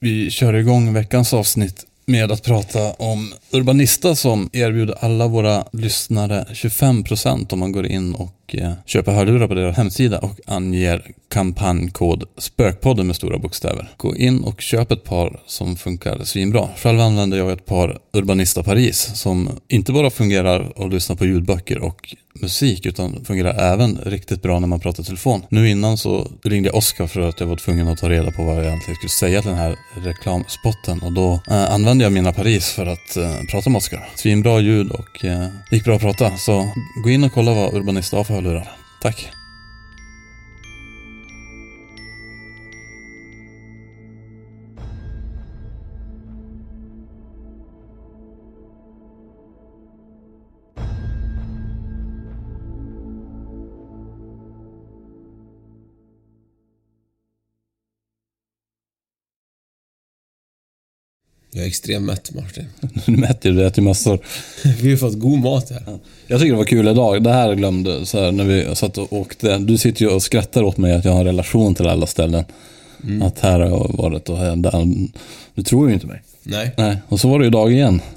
Vi kör igång veckans avsnitt med att prata om Urbanista som erbjuder alla våra lyssnare 25% om man går in och och eh, köpa hörlurar på deras hemsida och anger kampanjkod SPÖKPODDEN med stora bokstäver. Gå in och köp ett par som funkar svinbra. Själv använder jag ett par Urbanista Paris som inte bara fungerar att lyssna på ljudböcker och musik utan fungerar även riktigt bra när man pratar telefon. Nu innan så ringde jag Oskar för att jag var tvungen att ta reda på vad jag egentligen skulle säga till den här reklamspotten och då eh, använde jag mina Paris för att eh, prata med Oskar. Svinbra ljud och eh, gick bra att prata så gå in och kolla vad Urbanista har för hörlurar. Tack! Jag är extremt mätt Martin. Nu mätte du, du äter massor. Vi har fått god mat här. Jag tycker det var kul idag. Det här glömde så här, när vi satt och åkte. Du sitter ju och skrattar åt mig att jag har en relation till alla ställen. Att här har jag varit och här, där. Du tror ju inte mig. Nej. Nej, och så var det ju idag igen.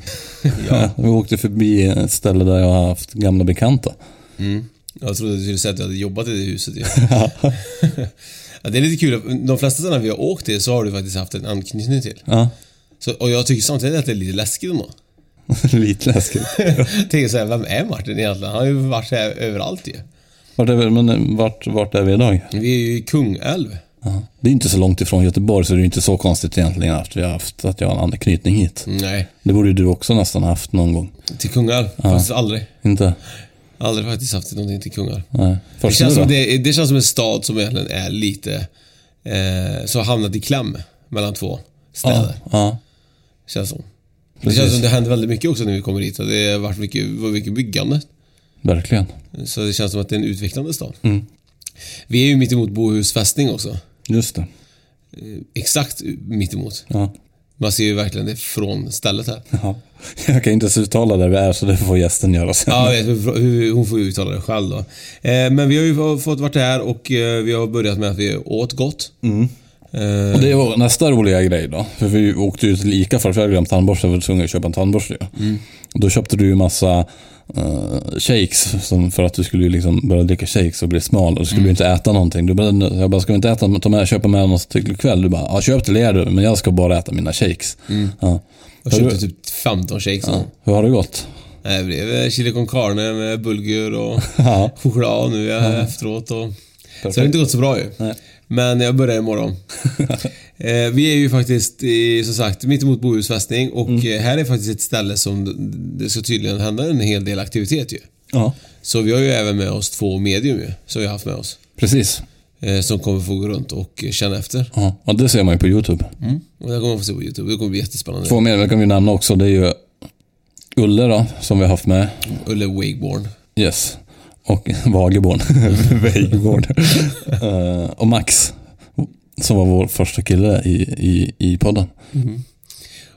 Ja. vi åkte förbi ett ställe där jag har haft gamla bekanta. Mm. Jag trodde du skulle säga att du hade jobbat i det huset ju. ja, det är lite kul. De flesta ställen vi har åkt till så har du faktiskt haft en anknytning till. Ja, Så, och jag tycker samtidigt att det är lite läskigt ändå. lite läskigt. Tänker såhär, vem är Martin egentligen? Han har ju varit här överallt ju. Vart är vi, men vart, vart är vi idag? Vi är ju i Kungälv. Ja. Det är inte så långt ifrån Göteborg så det är inte så konstigt egentligen att vi har haft, att jag har en anknytning hit. Nej, Det borde ju du också nästan haft någon gång. till Kungälv. Faktiskt aldrig. Inte? Aldrig faktiskt haft någonting till Kungälv. Nej. Det känns, som det, det känns som en stad som egentligen är lite... Eh, så har hamnat i kläm mellan två städer. Ja, ja. Känns som. Det Precis. känns som det händer väldigt mycket också när vi kommer hit. Det har varit mycket, mycket byggande. Verkligen. Så det känns som att det är en utvecklande stad. Mm. Vi är ju mitt emot Bohus fästning också. Just det. Exakt mitt emot. Ja. Man ser ju verkligen det från stället här. ja. Jag kan inte ens uttala där vi är så det får gästen göra sen. Ja, hon får ju uttala det själv då. Eh, men vi har ju fått varit här och eh, vi har börjat med att vi åt gott. Mm. Eh, Och det var nästa roliga grej då. För vi åkte ju till Ica för att jag hade glömt tandborste. Jag var tvungen att köpa en tandborste. Mm. Då köpte du ju massa uh, shakes som för att du skulle ju liksom börja dricka shakes och bli smal. Och du skulle ju inte äta någonting. Du bara, jag bara, ska vi inte äta, ta med, köpa med något till ikväll? Du bara, ja köp till er du, men jag ska bara äta mina shakes. Ja. jag köpte du- typ 15 shakes. Ja. Hur har det gått? Det blev chili con carne med bulgur och choklad nu efteråt. Och... Så det har inte gått så bra ju. Nej. Men jag börjar imorgon. eh, vi är ju faktiskt, i, som sagt, mitt emot Bohus fästning och Mm. eh, här är faktiskt ett ställe som det ska tydligen hända en hel del aktivitet ju. Ja, Så vi har ju även med oss två medium ju, som vi har haft med oss. precis. Eh, som kommer få gå runt och känna efter. Ja, och det ser man ju på YouTube. Och det kommer man få se på YouTube. Det kommer bli jättespännande. Två det kan vi nämna också. Det är ju Ulle då, som vi har haft med. Ulle Wakeborn. Yes. Och Vageborn. Vägborn. Eh, och Max. Som var vår första kille i, i, i podden.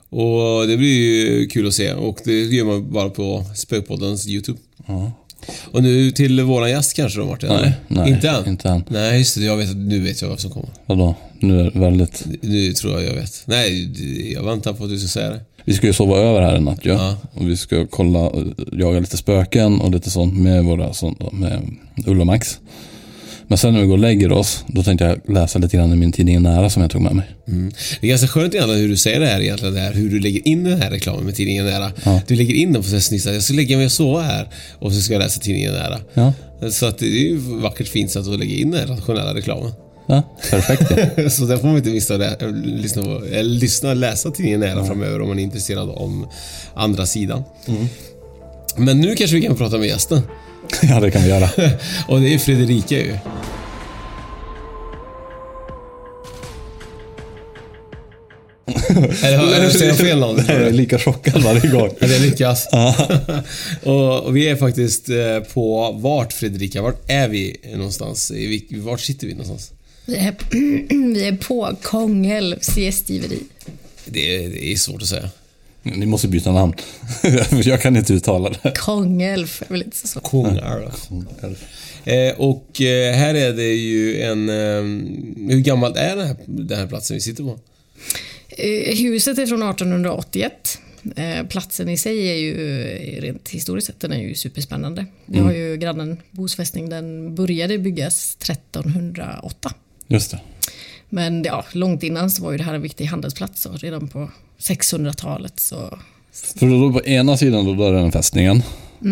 Och det blir ju kul att se och det gör man bara på Spökpoddens YouTube. Och nu till våran gäst kanske då Martin? Nej, nej, Inte än? inte än. Nej, just det. Jag vet, nu vet jag vad som kommer. Vadå? Nu är det väldigt... Nu tror jag jag vet. Nej, jag väntar på att du ska säga det. Vi ska ju sova över här en natt ju. Ja. Och vi ska kolla, jaga lite spöken och lite sånt med våra sånt, med Ulla och Max. Men sen när vi går och lägger oss, då tänkte jag läsa lite grann i min tidning Nära som jag tog med mig. Det är ganska skönt egentligen hur du säger det här egentligen, det här, hur du lägger in den här reklamen med tidningen Nära. Du lägger in den på snitt, jag ska lägga mig och sova här och så ska jag läsa tidningen Nära. Ja, Så att det är ju vackert fint sätt att lägga in den här rationella reklamen. Ja perfekt. ja. så där får man inte missa äh, lyssna, lyssna läsa tidningen Nära framöver om man är intresserad om andra sidan. Men nu kanske vi kan prata med gästen. ja, det kan vi göra. och det är Fredrika ju. Eller säger jag fel namn? Jag är lika chockad varje gång. Det lyckas. och, och vi är faktiskt eh, på vart Fredrika, vart är vi någonstans? Vart sitter vi någonstans? Vi är, vi är på Kångelvs gästgiveri. Det är, det är svårt att säga. Ni måste byta namn. jag kan inte uttala det. Kångelv är väl inte så. Kungar. Eh, och eh, här är det ju en... Eh, hur gammalt är den här, den här platsen vi sitter på? Eh, Huset är från 1881. Eh, Platsen i sig är ju eh, rent historiskt sett den är ju superspännande. Vi har ju grannen Bos fästning, den började byggas 1308. Just det. Men ja, långt innan så var ju det här en viktig handelsplats och redan på 600-talet så För då på ena sidan då, då är den fästningen.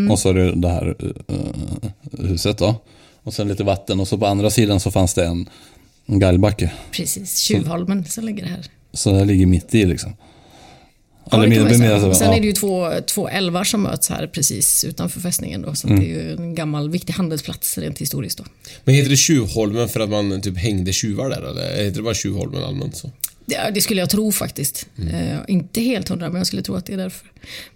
Och så är det det här eh, huset då. Och sen lite vatten. Och så på andra sidan så fanns det en, en galgbacke. precis Tjuvholmen som ligger här. Så det ligger mitt i liksom. Ja, det kan man säga. Sen är det ju två, två älvar som möts här precis utanför fästningen. Då, så Mm. det är ju en gammal viktig handelsplats rent historiskt. Då. Men heter det Tjuvholmen för att man typ hängde tjuvar där eller? Heter det bara Tjuvholmen allmänt så? Ja, det skulle jag tro faktiskt. Eh, inte helt hundra, men jag skulle tro att det är därför.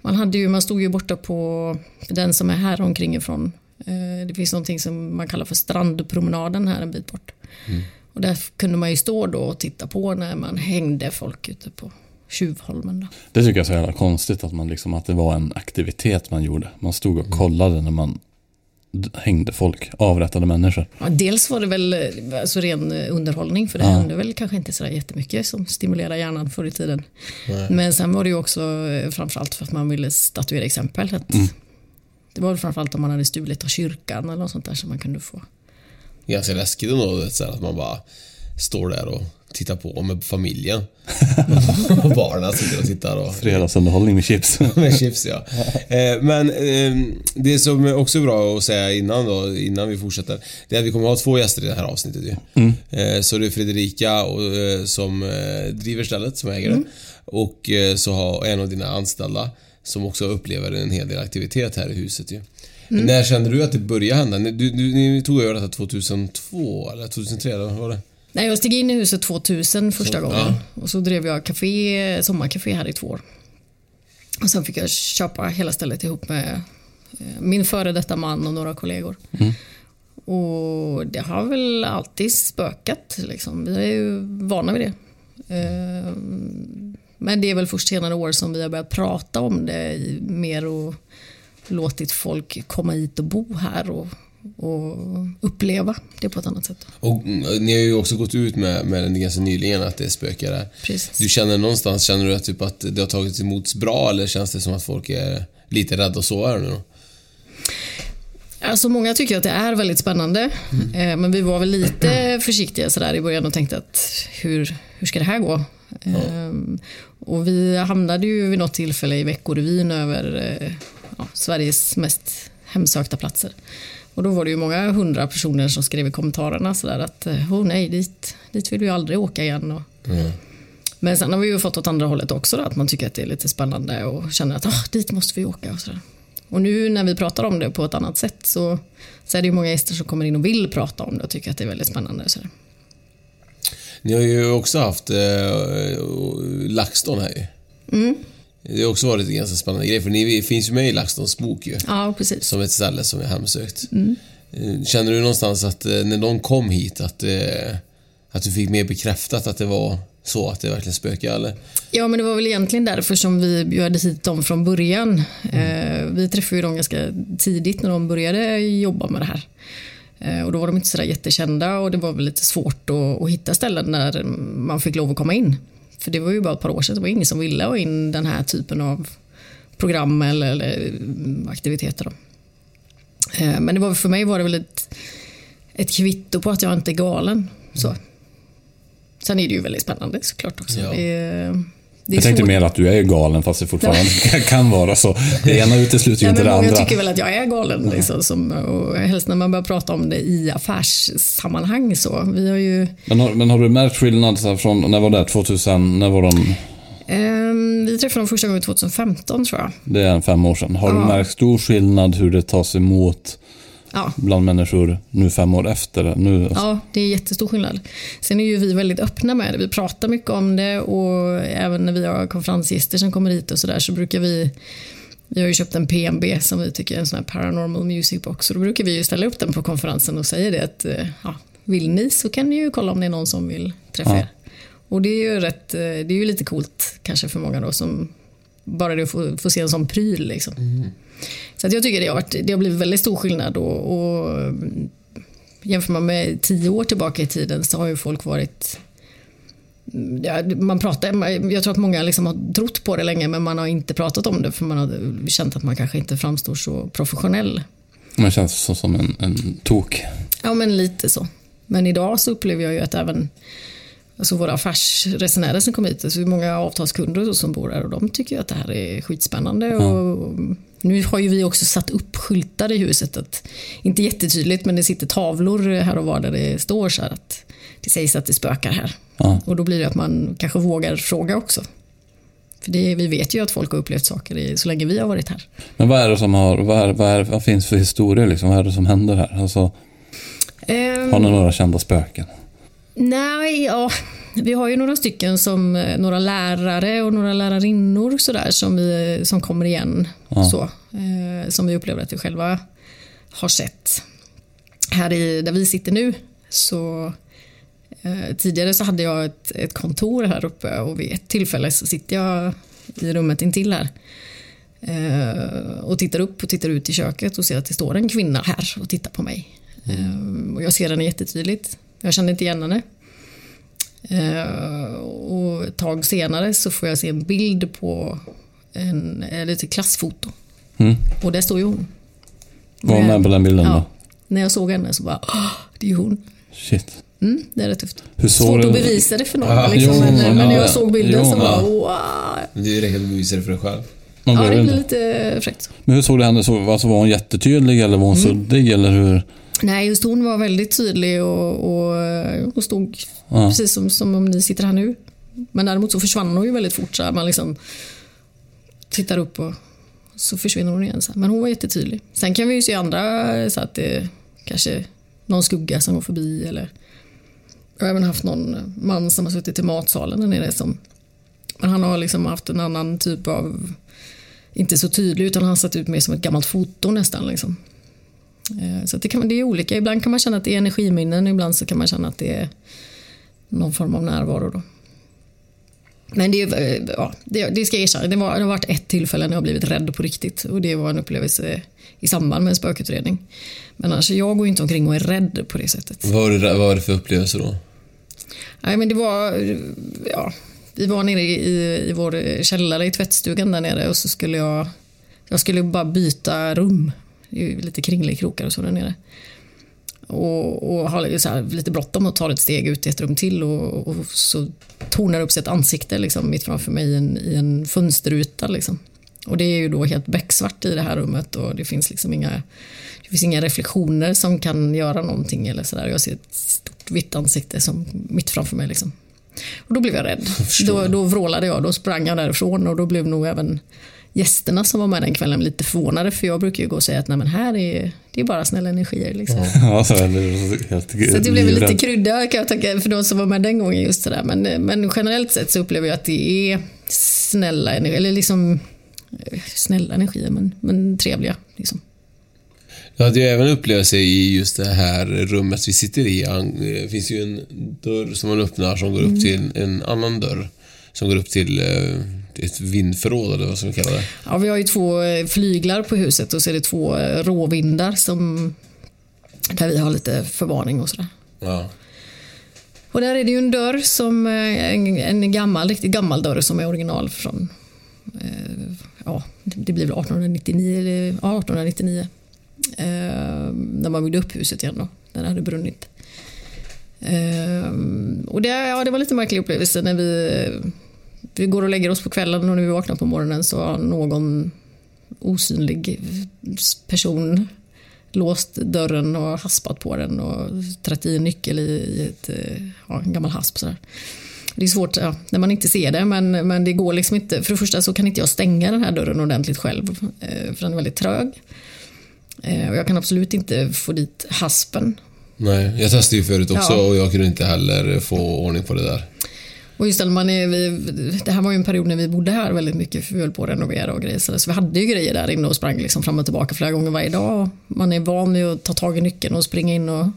Man, hade ju, man stod ju borta på den som är här omkring ifrån. Eh, det finns någonting som man kallar för strandpromenaden här en bit bort. Och där kunde man ju stå då och titta på när man hängde folk ute på Tjuvholmen. Då. Det tycker jag är så jävla konstigt att, man liksom, att det var en aktivitet man gjorde. Man stod och kollade när man hängde folk, avrättade människor. Ja, dels var det väl alltså ren eh, underhållning för det hände väl kanske inte så jättemycket som stimulerar hjärnan förr i tiden. Men sen var det ju också eh, framförallt för att man ville statuera exempel. Att Det var väl framförallt om man hade stulit av kyrkan eller något sånt där som man kunde få. Ganska läskigt ändå, att man bara står där och tittar på med familjen. och barnen sitter och tittar och... Fredagsunderhållning med chips. med chips ja. Eh, men eh, det som är också bra att säga innan då, innan vi fortsätter. Det är att vi kommer att ha två gäster i det här avsnittet ju. Eh, så det är Fredrika och, eh, som driver stället, som äger det. Och eh, så har en av dina anställda som också upplever en hel del aktivitet här i huset ju. När kände du att det började hända? Du, du, ni tog över detta 2002 eller 2003 eller var det? Nej, jag steg in i huset 2000 första gången. Och så drev jag café, sommarcafé här i två år. Och sen fick jag köpa hela stället ihop med eh, min före detta man och några kollegor. Och det har väl alltid spökat. Liksom. Vi är ju vana vid det. Eh, Men det är väl först senare år som vi har börjat prata om det mer och låtit folk komma hit och bo här och, och uppleva det på ett annat sätt. Och mm, ni har ju också gått ut med, med den ganska nyligen att det spökar där. Precis. Du känner någonstans, känner du att, typ att det har tagits emot bra eller känns det som att folk är lite rädda att sova här nu då? Alltså många tycker att det är väldigt spännande. Eh, Men vi var väl lite försiktiga sådär i början och tänkte att hur, hur ska det här gå? Ehm, Och vi hamnade ju vid något tillfälle i Veckorevyn över eh, ja, Sveriges mest hemsökta platser. Och då var det ju många hundra personer som skrev i kommentarerna sådär att oh nej, dit, dit vill vi aldrig åka igen. Och, Men sen har vi ju fått åt andra hållet också då, att man tycker att det är lite spännande och känner att ah, dit måste vi åka och sådär. Och nu när vi pratar om det på ett annat sätt så, så är det ju många gäster som kommer in och vill prata om det och tycker att det är väldigt spännande. och Sådär. Ni har ju också haft eh, LaxTon här ju. Mm. Det har också varit en ganska spännande grej för ni finns ju med i LaxTons bok ju. Ja, precis. Som ett ställe som är hemsökt. Mm. Eh, Känner du någonstans att eh, när de kom hit att, eh, att du fick mer bekräftat att det var så att det verkligen spökade eller? Ja, men det var väl egentligen därför som vi bjöd hit dem från början. Eh, vi träffade ju dem ganska tidigt när de började jobba med det här. Och då var de inte sådär jättekända och det var väl lite svårt att, att hitta ställen där man fick lov att komma in. För det var ju bara ett par år sedan, det var ingen som ville ha in den här typen av program eller, eller mm, aktiviteter. Då. Eh, Men det var, för mig var det väl ett, ett kvitto på att jag inte är galen. Så. Sen är det ju väldigt spännande såklart också. Ja. Det är Jag tänkte svårt. mer att du är galen fast det fortfarande kan vara så. Det ena utesluter ju inte det andra. tycker väl att jag är galen. Liksom, som, och helst när man börjar prata om det i affärssammanhang. Så. Vi har ju, Men har, men har du märkt skillnad så från, när var det? 2000? När var de? ehm, vi träffade dem första gången 2015 tror jag. Det är fem år sedan. Har du Ja. märkt stor skillnad hur det tas emot Ja. bland människor nu fem år efter? Nu, Ja, det är jättestor skillnad. Sen är ju vi väldigt öppna med det. Vi pratar mycket om det och även när vi har konferensgäster som kommer hit och sådär så brukar vi vi har ju köpt en PMB som vi tycker är en sån här paranormal music box. Och då brukar vi ju ställa upp den på konferensen och säga det att eh, ja, vill ni så kan ni ju kolla om det är någon som vill träffa Ja. er. Och det är ju rätt, eh, det är ju lite coolt kanske för många då som bara det att få, få se en sån pryl liksom. Så att jag tycker det har, varit, det har blivit väldigt stor skillnad och, och mm, jämför man med tio år tillbaka i tiden så har ju folk varit Ja, man pratar, jag tror att många liksom har trott på det länge men man har inte pratat om det för man har känt att man kanske inte framstår så professionell. Man känns så, som en, en tok. Ja men lite så. Men idag så upplever jag ju att även alltså våra affärsresenärer som kommer hit, alltså många avtalskunder som bor här och de tycker ju att det här är skitspännande. Och nu har ju vi också satt upp skyltar i huset, att, inte jättetydligt men det sitter tavlor här och var där det står så här att det sägs att det spökar här. Ja. Och då blir det att man kanske vågar fråga också. För det, vi vet ju att folk har upplevt saker i, så länge vi har varit här. Men vad är det som har, vad, är, vad, är, vad finns för historia liksom? Vad är det som händer här? Alltså, Ehm, har ni några kända spöken? Nej, ja. Vi har ju några stycken som eh, några lärare och några lärarinnor sådär som, vi, som kommer igen. Så, eh, som vi upplever att vi själva har sett. Här i, där vi sitter nu så eh, tidigare så hade jag ett, ett kontor här uppe och vid ett tillfälle så sitter jag i rummet intill här eh, och tittar upp och tittar ut i köket och ser att det står en kvinna här och tittar på mig. Eh, och jag ser henne jättetydligt. Jag kände inte igen henne. Eh, och ett tag senare så får jag se en bild på en, ett klassfoto. Mm. Och där står ju hon. Var hon med på den bilden Ja. då? När jag såg henne så bara, "Åh, det är ju hon. Shit. Mm, det är rätt tufft. Hur såg Svårt du- att bevisa det för någon. Ja, liksom, jo, men, men när ja, jag såg bilden jo, så bara, ja. wow. Det räcker att du bevisar det för dig själv. Man Ja, det blir lite fräckt. Men hur såg det henne? Så, alltså, var hon jättetydlig eller var hon Mm. suddig? Eller hur? Nej, just hon var väldigt tydlig och, och, och stod Ja. precis som, som om ni sitter här nu. Men däremot så försvann hon ju väldigt fort. Så här, man liksom tittar upp och så försvinner hon igen. Så här. Men hon var jättetydlig. Sen kan vi ju se andra, så att det kanske någon skugga som går förbi. Eller, jag har även haft någon man som har suttit i matsalen där nere. Som, men han har liksom haft en annan typ av, inte så tydlig, utan han har sett ut mer som ett gammalt foto nästan. Liksom. Eh, Så det, kan, det är olika. Ibland kan man känna att det är energiminnen, ibland så kan man känna att det är någon form av närvaro. Då. Men det, är, eh, ja, det, det ska jag erkänna, det, var, det har varit ett tillfälle när jag blivit rädd på riktigt och det var en upplevelse i samband med en spökutredning. Men annars, jag går inte omkring och är rädd på det sättet. Vad var det, vad var det för upplevelse då? Nej, men det var, ja, vi var nere i, i vår källare i tvättstugan där nere och så skulle jag, jag skulle bara byta rum. Det är ju lite kringelikrokar och så där nere. Och, och har så här, lite bråttom och tar ett steg ut i ett rum till och, och så tornar upp sig ett ansikte liksom, mitt framför mig i en, i en fönsterruta. Liksom. Och det är ju då helt becksvart i det här rummet och det finns liksom inga, det finns inga reflektioner som kan göra någonting eller sådär. Jag ser ett stort vitt ansikte som mitt framför mig. Liksom. Och då blev jag rädd. Då, då vrålade jag, då sprang jag därifrån och då blev nog även gästerna som var med den kvällen lite förvånade för jag brukar ju gå och säga att Nej, men här är det är bara snälla energier. Liksom. Ja, så det helt Så det blev lite krydda kan jag tänka för de som var med den gången just sådär. Men, men generellt sett så upplever jag att det är snälla energier, eller liksom eh, snälla energier men, men trevliga. Liksom. Jag hade ju även upplevelse i just det här rummet vi sitter i. Det finns ju en dörr som man öppnar som går upp till en annan dörr. Som går upp till eh, ett vindförråd eller vad ska vi kalla det. Ja, vi har ju två eh, flyglar på huset och så är det två eh, råvindar som där vi har lite förvarning och sådär. Ja. Och där är det ju en dörr som eh, en, en gammal, riktigt gammal dörr som är original från eh, ja, det blir väl 1899 eller ja, 1899. Eh, när man byggde upp huset igen då. Den det hade brunnit. Ehm, och det, ja, det var lite märklig upplevelse när vi, vi går och lägger oss på kvällen och när vi vaknar på morgonen så har någon osynlig person låst dörren och haspat på den och trätt i en nyckel i, ett, eh, ja, en gammal hasp. Sådär. Det är svårt ja, när man inte ser det, men, men det går liksom inte. För det första så kan inte jag stänga den här dörren ordentligt själv, eh, för den är väldigt trög. Eh, och jag kan absolut inte få dit haspen. Nej, jag testade ju förut också Ja. och jag kunde inte heller få ordning på det där. Och just man är, vi, det här var ju en period när vi bodde här väldigt mycket, för vi höll på att renovera och grejer. Så vi hade ju grejer där inne och sprang liksom fram och tillbaka flera gånger varje dag. Man är van vid att ta tag i nyckeln och springa in och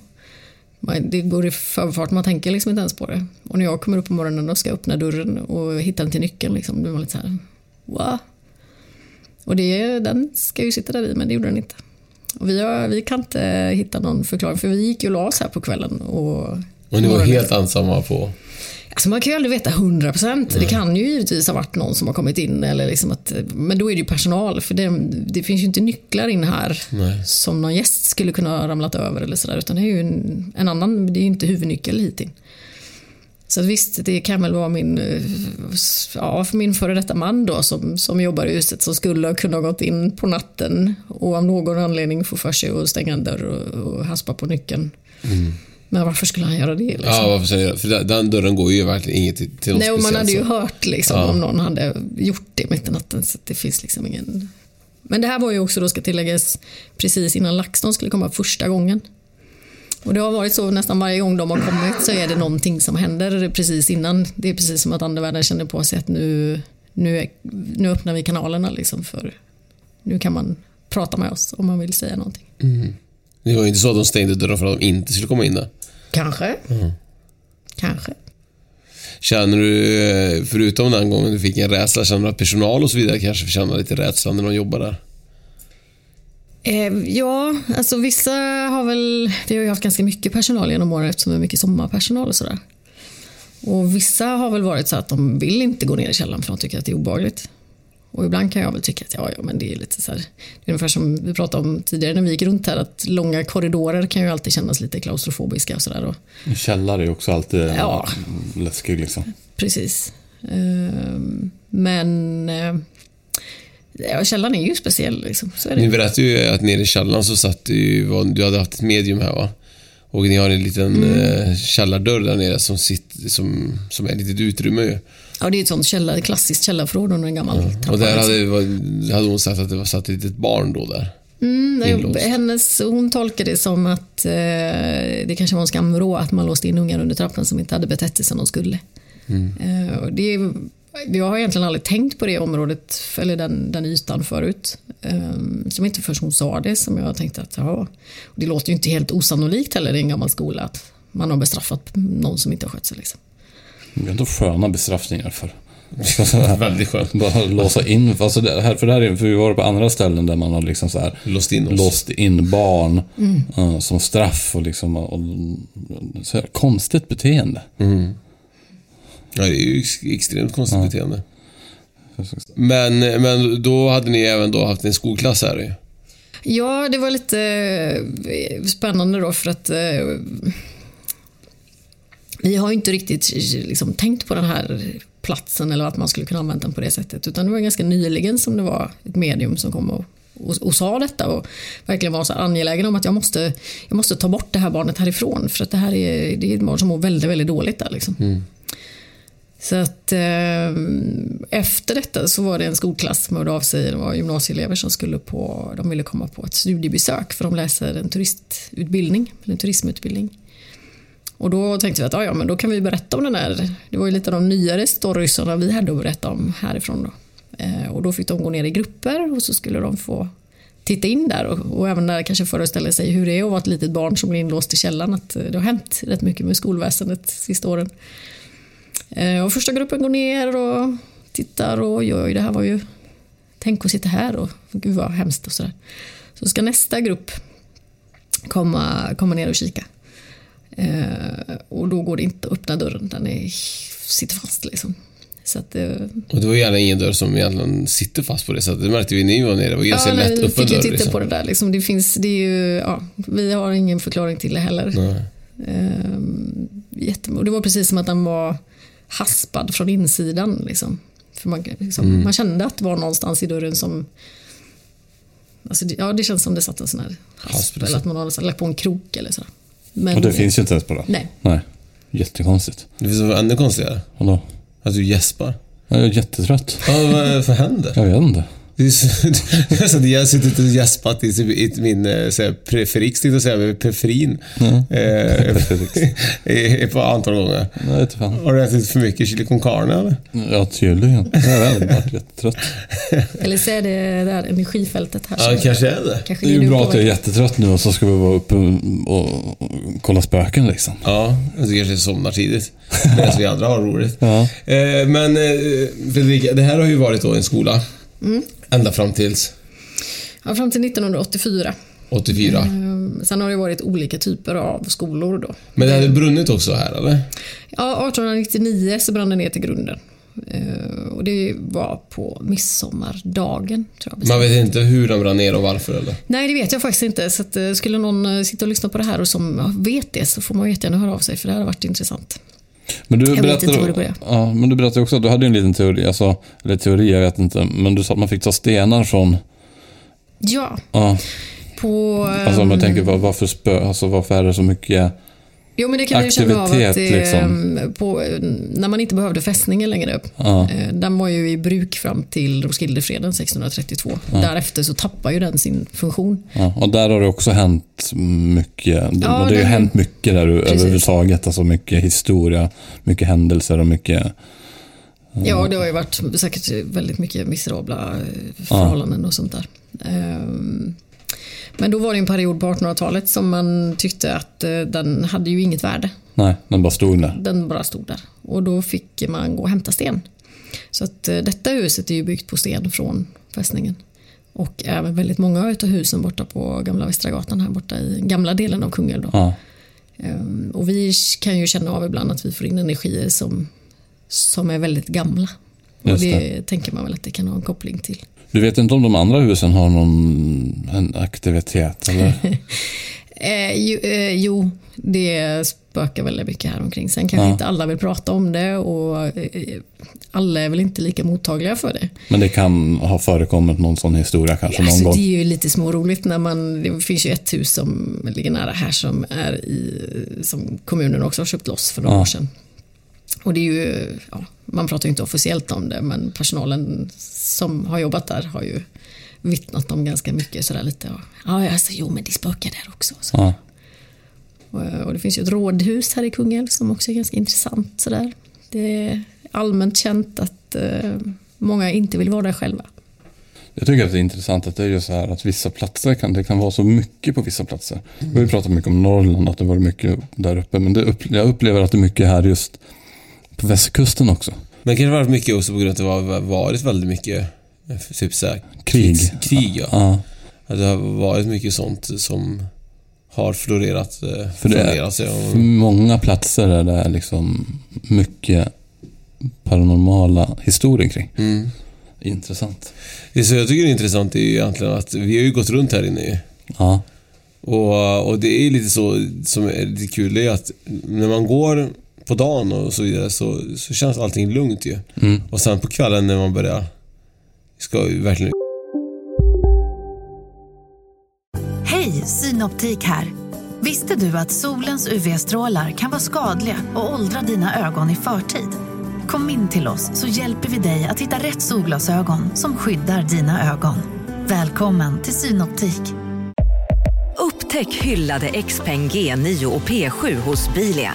man, det går i förfart, man tänker liksom inte ens på det. Och när jag kommer upp på morgonen och ska öppna dörren och hitta den till nyckeln, liksom, blir man lite så här, va? Och det, den ska ju sitta där i, men det gjorde den inte. Och vi, har, vi kan inte hitta någon förklaring, för vi gick ju och la oss här på kvällen. Och, Och ni var helt ensamma på... Alltså man kan ju aldrig veta 100 procent. Det kan ju givetvis ha varit någon som har kommit in. Eller liksom att, men då är det ju personal. För det, det finns ju inte nycklar in här Nej. som någon gäst skulle kunna ha ramlat över. Eller så där, utan det är ju en, en annan, det är ju inte huvudnyckel hit in. Så visst, det kan väl vara min, eh, ja, för min före detta man då som, som jobbar i huset som skulle ha kunnat gått in på natten och av någon anledning få för sig att stänga en dörr och, och haspa på nyckeln. Men varför skulle han göra det? Liksom? Ja, varför säger jag? För den- den dörren går ju verkligen inget till, till något Nej, och man hade ju så. hört liksom, Ja. om någon hade gjort det mitt i natten. Så det finns liksom ingen... Men det här var ju också, då ska tilläggas, precis innan LaxTon skulle komma första gången. Och det har varit så nästan varje gång de har kommit så är det någonting som händer precis innan. Det är precis som att andevärlden känner på sig att nu, nu, är, nu öppnar vi kanalerna liksom för nu kan man prata med oss om man vill säga någonting. Det var ju inte så att de stängde dörren för att de inte skulle komma in där. Kanske. Kanske. Känner du, eh, förutom den gången du fick en rädsla, känner du att personal och så vidare kanske känner lite rädsla när de jobbar där? Eh, ja, alltså vissa har väl... Vi har ju haft ganska mycket personal genom åren eftersom det är mycket sommarpersonal och sådär. Och vissa har väl varit så att de vill inte gå ner i källaren för de tycker att det är obehagligt. Och ibland kan jag väl tycka att ja, ja men det är lite så här. Det är ungefär som vi pratade om tidigare när vi gick runt här att långa korridorer kan ju alltid kännas lite klaustrofobiska och sådär. Källare är också alltid Ja. läskig liksom. Precis. Ehm, Men eh, ja, källaren är ju speciell liksom. Så är det. Ni berättade ju att nere i källaren så satt du ju, du hade haft ett medium här va? Och ni har en liten Mm. eh, källardörr där nere som, sitter, som, som är ett litet utrymme ju. Ja, det är ett sånt källare, klassiskt källarförråd under en gammal trappa. Och där liksom. hade, var- hade hon sagt att det var satt ett litet barn då där. Mm, hennes, hon tolkade det som att eh, det kanske var en skamvrå att man låste in ungar under trappan som inte hade betett sig som de skulle. Eh, och det, jag har egentligen aldrig tänkt på det området, eller den, den ytan förut. Eh, som inte först hon sa det som jag tänkte att ja, det låter ju inte helt osannolikt heller i en gammal skola att man har bestraffat någon som inte har skött sig. Liksom. Det är ändå sköna bestraffningar för. Väldigt skönt. Bara låsa in, alltså det här, för det här är, för vi var på andra ställen där man har liksom så här Låst in oss. låst in barn eh, som straff och liksom, och, så här, konstigt beteende. Ja, det är ju ex- extremt konstigt beteende. Men, men då hade ni även då haft en skolklass här ju. Ja, det var lite eh, spännande då för att eh, vi har inte riktigt liksom, tänkt på den här platsen eller att man skulle kunna använda den på det sättet. Utan det var ganska nyligen som det var ett medium som kom och, och, och sa detta och verkligen var så angelägen om att jag måste, jag måste ta bort det här barnet härifrån för att det här är, det är ett barn som mår väldigt, väldigt dåligt där. Liksom. Så att eh, efter detta så var det en skolklass som hörde av sig. Det var gymnasieelever som skulle på, de ville komma på ett studiebesök för de läser en turistutbildning, en turismutbildning. Och då tänkte vi att ja, men då kan vi berätta om den här. Det var ju lite av de nyare storiesarna vi hade att berätta om härifrån. Då. Eh, och då fick de gå ner i grupper och så skulle de få titta in där och, och även där kanske föreställa sig hur det är att vara ett litet barn som blir inlåst i källaren. Att eh, det har hänt rätt mycket med skolväsendet de sista åren. Eh, Och första gruppen går ner och tittar och oj, oj, det här var ju... Tänk att sitta här och gud vad hemskt och sådär. Så ska nästa grupp komma, komma ner och kika. Eh, och då går det inte att öppna dörren, den är, sitter fast liksom. Så att, eh, Och det var gärna ingen dörr som egentligen sitter fast på det sättet. Det märkte vi när vi var nere. Det var ganska lätt vi öppen fick ju dörr. titta Liksom. på det där. Liksom. Det finns, det är ju, ja, vi har ingen förklaring till det heller. Nej. Och det var precis som att den var haspad från insidan. Liksom. För man, liksom, Mm. man kände att det var någonstans i dörren som... Alltså, ja, det känns som det satt en sån här hasp. Hasp, eller att man har lagt på en krok eller så. Men, Och det finns ju inte ens på det. Nej. Nej. Jättekonstigt. Det finns något ännu konstigare. Vadå? Att du gäspar. Jag är jättetrött. Ja, vad är det för händer? Jag vet inte. Det är så, det är så att jag har suttit och gäspat i, i min eh, här, preferix, tänkte jag säga, preferin. Eh, i- på antal gånger. Vet inte fan. Har du ätit för mycket chili con carne eller? Ja, tydligen. Jag. Jag är jättetrött. Eller så är det det där energifältet här. Ja, som- kanske är det. kanske Det är ju bra att jag är jättetrött nu och så ska vi vara uppe och, kolla spöken liksom. Ja, du kanske somnar tidigt. Medan vi andra har roligt. Ja. Eh, men eh, Fredrika, det här har ju varit då en skola. Ända fram tills Ja, fram till 1984. 84. Ehm, Sen har det varit olika typer av skolor då. Men det hade brunnit också här eller? Ja, 1899 så brann det ner till grunden. Eh, Och det var på midsommardagen, tror jag. Man vet inte hur den brann ner och varför eller? Nej, det vet jag faktiskt inte. Så att, eh, skulle någon eh, sitta och lyssna på det här och som vet det så får man jättegärna höra av sig för det här har varit intressant. Men du Jag vet inte vad det ja, men du berättade också att du hade en liten teori, alltså, eller teori, jag vet inte, men du sa att man fick ta stenar från, Ja, ja, på... alltså om jag ehm, tänker var- varför spö, alltså varför är det så mycket, Jo, men det kan man ju känna av att aktivitet, det, liksom. på, när man inte behövde fästningen längre. Ja. eh, Den var ju i bruk fram till Roskildefreden 1632. Därefter så tappar ju den sin funktion. ja, och där har det också hänt mycket, Ja, det har ju hänt mycket där Precis. överhuvudtaget, alltså mycket historia, mycket händelser och mycket, Ja, det har ju varit säkert väldigt mycket miserabla eh, förhållanden och sånt där. Men då var det en period på 1800-talet som man tyckte att eh, den hade ju inget värde. nej, den bara stod där. Den bara stod där. Och då fick man gå och hämta sten. Så att eh, detta huset är ju byggt på sten från fästningen. Och även väldigt många av husen borta på Gamla Västra gatan här borta i gamla delen av Kungälv. Då. Ja. Ehm, Och vi kan ju känna av ibland att vi får in energier som, som är väldigt gamla. Och Just det, tänker man väl att det kan ha en koppling till. Du vet inte om de andra husen har någon en aktivitet, eller? Eh, jo, eh, jo, det spökar väldigt mycket här omkring. Sen kanske Ja. inte alla vill prata om det och eh, alla är väl inte lika mottagliga för det. Men det kan ha förekommit någon sån historia kanske någon Alltså, gång. det är ju lite småroligt när man, det finns ju ett hus som ligger nära här som är i, som kommunen också har köpt loss för några Ja. år sedan. Och det är ju, ja, man pratar ju inte officiellt om det men personalen som har jobbat där har ju vittnat om ganska mycket sådär lite. Och, ja, alltså, jo men det spökar där också. Så. Ja. Och, och det finns ju ett rådhus här i Kungälv som också är ganska intressant. Sådär. Det är allmänt känt att eh, många inte vill vara där själva. Jag tycker att det är intressant att det är ju så här att vissa platser kan, det kan vara så mycket på vissa platser. Vi har pratat mycket om Norrland, att det var mycket där uppe. Men det upp, jag upplever att det är mycket här just på västkusten också. Men det kanske varit mycket också på grund av att det har varit väldigt mycket eh, typ så här, Krig. Krig, ja. Ja, Att det har varit mycket sånt som har florerat. eh, För det är- florerat sig. för många platser är det liksom mycket paranormala historier kring. mm. Intressant. Det som jag tycker är intressant är ju egentligen att vi har ju gått runt här inne ju. Ja, Och, och det är lite så som är lite kul, det är att när man går på dagen och så vidare så, så känns allting lugnt ju. mm. Och sen på kvällen när man börjar ska ju verkligen Hej, Synoptik här. Visste du att solens UV-strålar kan vara skadliga och åldra dina ögon i förtid? Kom in till oss så hjälper vi dig att hitta rätt solglasögon som skyddar dina ögon. Välkommen till Synoptik. Upptäck hyllade XPeng G9 och P7 hos Bilia.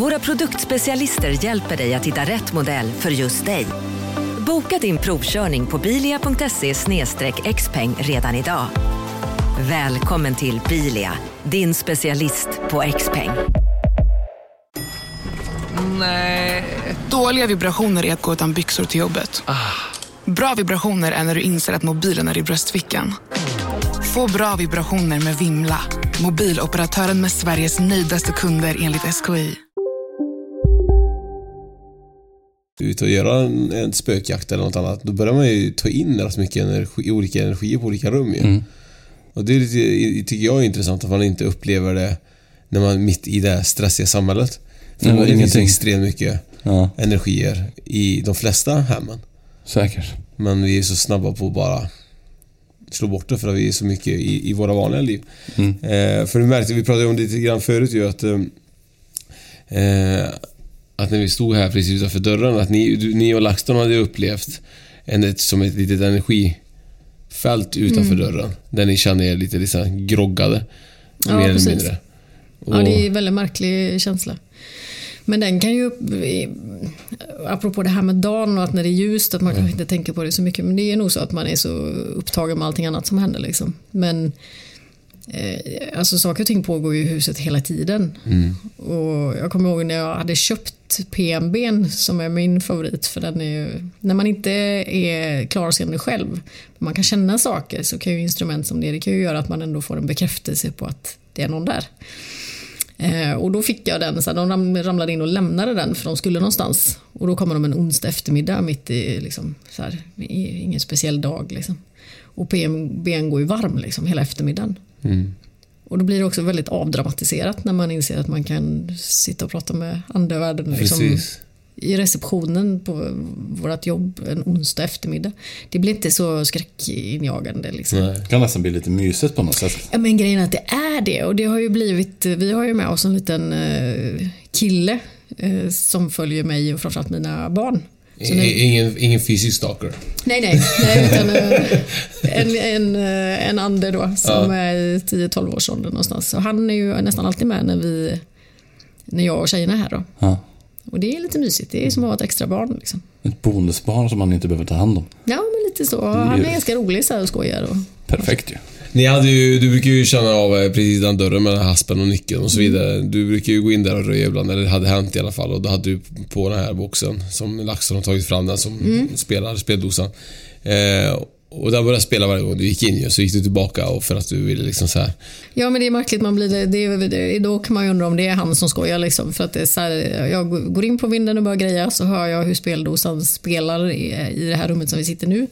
Våra produktspecialister hjälper dig att hitta rätt modell för just dig. Boka din provkörning på bilia.se xpeng redan idag. Välkommen till Bilia, din specialist på XPeng. Dåliga vibrationer är att gå utan byxor till jobbet. Bra vibrationer är när du inser att mobilen är i bröstfickan. Få bra vibrationer med Vimla. Mobiloperatören med Sveriges nöjdaste kunder enligt SKI. Ut och göra en, en spökjakt eller något annat, då börjar man ju ta in rätt mycket energi, olika energier på olika rum ju. Mm. Och det lite, tycker jag är intressant att man inte upplever det när man är mitt i det stressiga samhället. För Ja, det finns ingenting. extremt mycket Ja, energier i de flesta hemmen. säkert. Men vi är så snabba på att bara slå bort det för att vi är så mycket i, i våra vanliga liv. Mm. Eh, för du märkte, vi pratade om det lite grann förut ju att eh, eh, att när vi stod här precis utanför dörren att ni, du, ni och LaxTon hade upplevt en, ett, som ett litet energifält utanför Mm. dörren. Där ni kände er lite liksom groggade. Ja, mer eller mindre. Ja, Och- det är en väldigt märklig känsla. Men den kan ju, apropå det här med dagen och att när det är ljust, att man kanske inte tänker på det så mycket. Men det är nog så att man är så upptagen med allting annat som händer. Liksom. Men alltså saker och ting pågår ju i huset hela tiden. Mm. Och jag kommer ihåg när jag hade köpt PMB som är min favorit. För den är ju, när man inte är klarseende själv, man kan känna saker, så kan ju instrument som det, det kan ju göra att man ändå får en bekräftelse på att det är någon där. Eh, och då fick jag den, så de ram, ramlade in och lämnade den för de skulle någonstans. Och då kommer de en onsdag eftermiddag mitt i, liksom, så här, ingen speciell dag. Liksom. Och PMB går ju varm liksom, hela eftermiddagen. Mm. Och då blir det också väldigt avdramatiserat när man inser att man kan sitta och prata med andevärlden liksom, i receptionen på vårt jobb en onsdag eftermiddag. Det blir inte så skräckinjagande. Liksom. Nej. Det kan nästan bli lite mysigt på något sätt. Ja, men grejen är att det är det och det har ju blivit, vi har ju med oss en liten eh, kille eh, som följer mig och framförallt mina barn. Nu, Ingen, ingen fysisk stalker. nej, nej, nej, utan eh, en, en, eh, en ande då som Ja. är i 10-12 års ålder någonstans. Så han är ju nästan alltid med när vi, när jag och tjejerna är här då. Ja. Och det är lite mysigt, det är som att ha ett extra barn liksom. Ett bonusbarn som man inte behöver ta hand om. Ja, men lite så. Han är ganska rolig så här och skojar. Och, Perfekt ju. Ni hade ju, du brukar ju känna av eh, precis den dörren här haspen och nyckeln och så vidare. Du brukar ju gå in där och röja ibland, eller det hade hänt i alla fall. Och då hade du på den här boxen som LaxTon har tagit fram, den som spelar, speldosan. Eh, och den började spela varje gång du gick in ju, så gick du tillbaka och för att du ville liksom så här. Ja, men det är märkligt. Man blir det, det, då kan man ju undra om det är han som skojar. Liksom. För att det är så här, jag går in på vinden och börjar greja så hör jag hur speldosan spelar i, i det här rummet som vi sitter nu.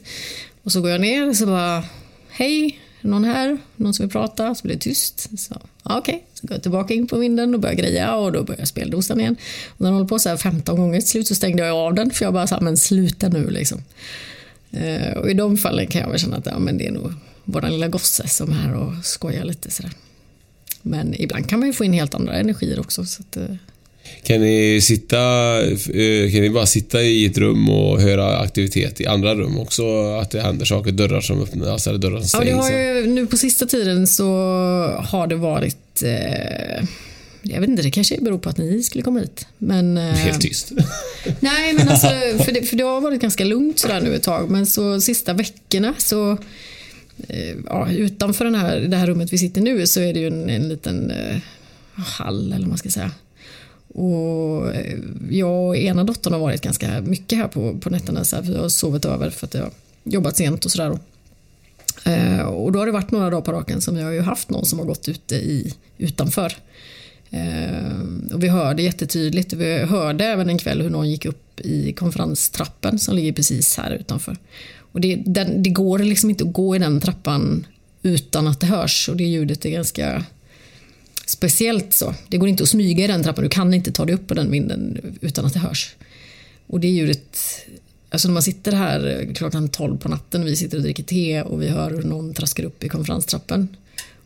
Och så går jag ner och så bara, hej, någon här? Någon som vill prata? Så blir det tyst. Så, ja, okej. Så går jag tillbaka in på vinden och börjar greja och då börjar speldosan igen. Och den håller på så här 15 gånger. Till slut så stängde jag av den för jag bara sa, men sluta nu liksom. Eh, och i de fallen kan jag väl känna att ja, men det är nog våran lilla gosse som är här och skojar lite sådär. Men ibland kan man ju få in helt andra energier också. Så att, eh, kan ni sitta, eh, kan ni bara sitta i ett rum och höra aktivitet i andra rum också? Att det händer saker, dörrar som öppnas, alltså eller dörrar som ja, det stängs? har ju, nu på sista tiden så har det varit eh, jag vet inte, det kanske beror på att ni skulle komma hit. Men, eh, Helt tyst. Nej, men alltså, för det, för det har varit ganska lugnt sådär nu ett tag. Men så sista veckorna så eh, ja, utanför den här, det här rummet vi sitter nu så är det ju en, en liten eh, hall eller vad man ska säga. Och eh, jag och ena dottern har varit ganska mycket här på, på nätterna. Så här, vi har sovit över för att jag har jobbat sent och sådär. Eh, och då har det varit några dagar på raken som jag har ju haft någon som har gått ute i, utanför. Eh, och vi hörde jättetydligt, vi hörde även en kväll hur någon gick upp i konferenstrappen som ligger precis här utanför. Och det, den, det går liksom inte att gå i den trappan utan att det hörs och det ljudet är ganska speciellt så. Det går inte att smyga i den trappan, du kan inte ta dig upp på den vinden utan att det hörs. Och det ljudet, alltså när man sitter här klockan 12 på natten, vi sitter och dricker te och vi hör hur någon traskar upp i konferenstrappen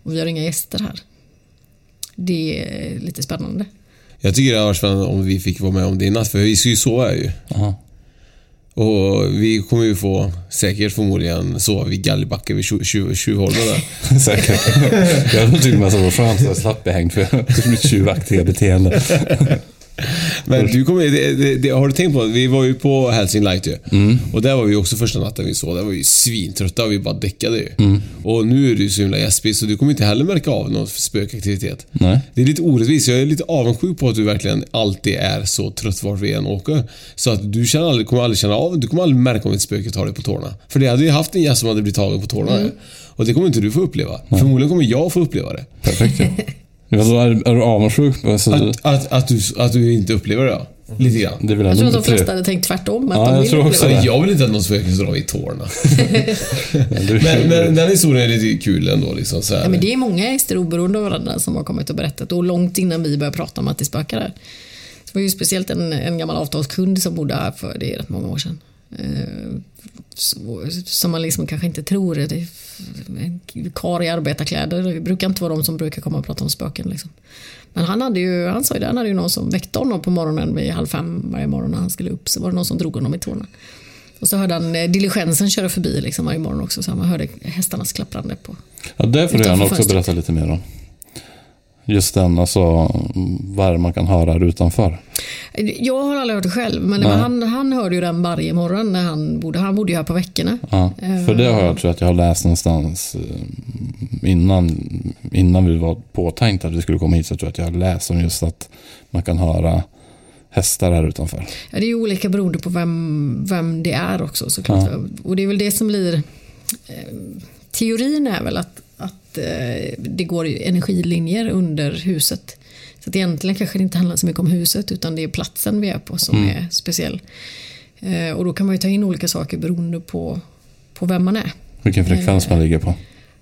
och vi har inga gäster här. Det är lite spännande. Jag tycker det hade varit spännande om vi fick vara med om det i natt, för vi ska ju sova här ju. Aha. Och vi kommer ju få, säkert förmodligen, sova vid Gallibacke vid Tjuv- Tjuv- Tjuvholmen där. Säkert. Jag tror till och med att det var skönt att jag slapp bli hängd för mitt tjuvaktiga beteende. Men du kommer, det, det, det, har du tänkt på, vi var ju på Helsing Light ju. Och där var vi också första natten vi sov. Där var vi svintrötta och vi bara däckade ju. Och nu är du så himla gäspig så du kommer inte heller märka av någon spökaktivitet. Nej. Det är lite orättvist. Jag är lite avundsjuk på att du verkligen alltid är så trött vart vi än åker. Så att du känner aldrig, kommer aldrig känna av, du kommer aldrig märka om ett spöke tar dig på tårna. För det hade ju haft en gäst som hade blivit tagen på tårna ju. Och det kommer inte du få uppleva. Förmodligen kommer jag få uppleva det. Perfekt ja. Ja, då är, är du avundsjuk? Alltså, Att, att, att, du, att du inte upplever det. Lite grann. Det Jag tror att de flesta hade tänkt tvärtom. Att Ja, de jag vill tror också det. Jag vill inte att någon ska dra i tårna. Men, men den historien är lite kul ändå. Liksom, så här. Ja, men det är många gäster oberoende av varandra som har kommit och berättat och långt innan vi började prata om att det spökar där. Det var ju speciellt en, en gammal avtalskund som bodde här för det är rätt många år sedan. Eh, som man liksom kanske inte tror. Det är en karl i arbetarkläder. Det brukar inte vara de som brukar komma och prata om spöken. Liksom. Men han, hade ju, han sa ju det, han hade ju någon som väckte honom på morgonen vid halv fem varje morgon när han skulle upp. Så var det någon som drog honom i tårna. Och så hörde han eh, diligensen köra förbi liksom varje morgon också. Så man hörde hästarnas klapprande på. Ja, det får du gärna också berätta lite mer om. Just den, alltså vad man kan höra här utanför. Jag har aldrig hört det själv, men det han, han hörde ju den varje morgon när han bodde. Han bodde ju här på veckorna. Ja, för det har jag tror jag att jag har läst någonstans eh, innan, innan vi var påtänkt att vi skulle komma hit så tror jag att jag har läst om just att man kan höra hästar här utanför. Ja, det är ju olika beroende på vem, vem det är också såklart. Och det är väl det som blir... Eh, teorin är väl att, att eh, det går energilinjer under huset. Så att egentligen kanske det inte handlar så mycket om huset utan det är platsen vi är på som Mm. är speciell. Eh, och då kan man ju ta in olika saker beroende på, på vem man är. Vilken frekvens man ligger på.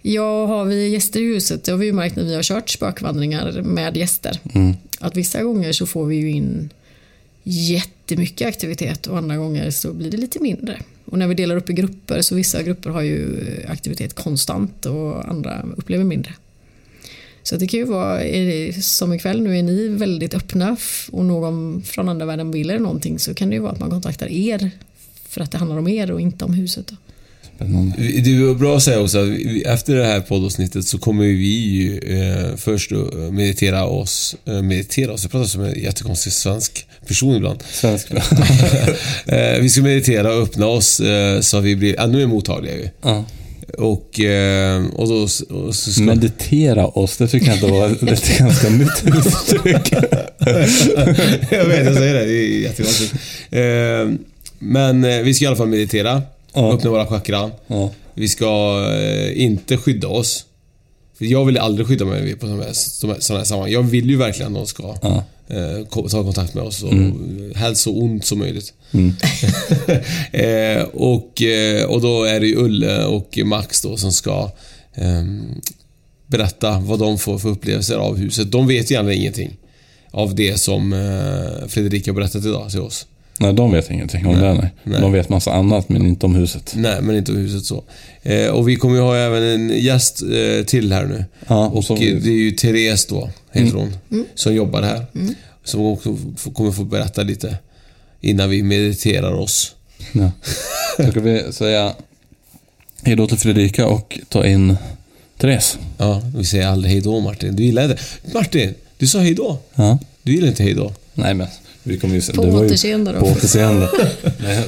Ja, har vi gäster i huset, det har vi ju märkt när vi har kört spökvandringar med gäster. Mm. Att vissa gånger så får vi ju in jättemycket aktivitet och andra gånger så blir det lite mindre. Och när vi delar upp i grupper så vissa grupper har ju eh, aktivitet konstant och andra upplever mindre. Så det kan ju vara, som ikväll nu är ni väldigt öppna och någon från andra världen vill er någonting så kan det ju vara att man kontaktar er för att det handlar om er och inte om huset. Då. Spännande. Det är bra att säga också att efter det här poddavsnittet så kommer vi ju eh, först att meditera oss. Eh, meditera oss? Jag pratar som en jättekonstig svensk person ibland. Svensk. eh, vi ska meditera och öppna oss eh, så vi blir ännu mer mottagliga ju. Ja. Och, eh, och då... Och så ska... Meditera oss, det tycker jag inte var ett ganska nytt uttryck. jag vet, jag säger det. Det är jättekonstigt. Eh, men eh, vi ska i alla fall meditera. Ja. Öppna våra chakran. Ja. Vi ska eh, inte skydda oss. För Jag vill aldrig skydda mig på sådana här, sammanhang. Jag vill ju verkligen att någon ska Ja. eh, ta kontakt med oss och Mm. helst så ont som möjligt. Mm. eh, och, och då är det ju Ulle och Max då som ska ehm, berätta vad de får för upplevelser av huset. De vet ju egentligen ingenting av det som Fredrika har berättat idag till oss. Nej, de vet ingenting om Nej. det. Nej. Nej. De vet massa annat, men inte om huset. Nej, men inte om huset så. Eh, och vi kommer ju ha även en gäst eh, till här nu. Ja, Och som- eh, det är ju Therese då, heter Mm. hon, som jobbar här. Som också kommer få berätta lite innan vi mediterar oss. Ja. Då ska vi säga hej då till Fredrika och ta in Therese. Ja, vi säger aldrig hej då Martin. Du gillar det. Martin, du sa hej då. Ja. Du gillar inte hej då. Nej, men vi kommer ju. På återseende då. På återseende. Nej,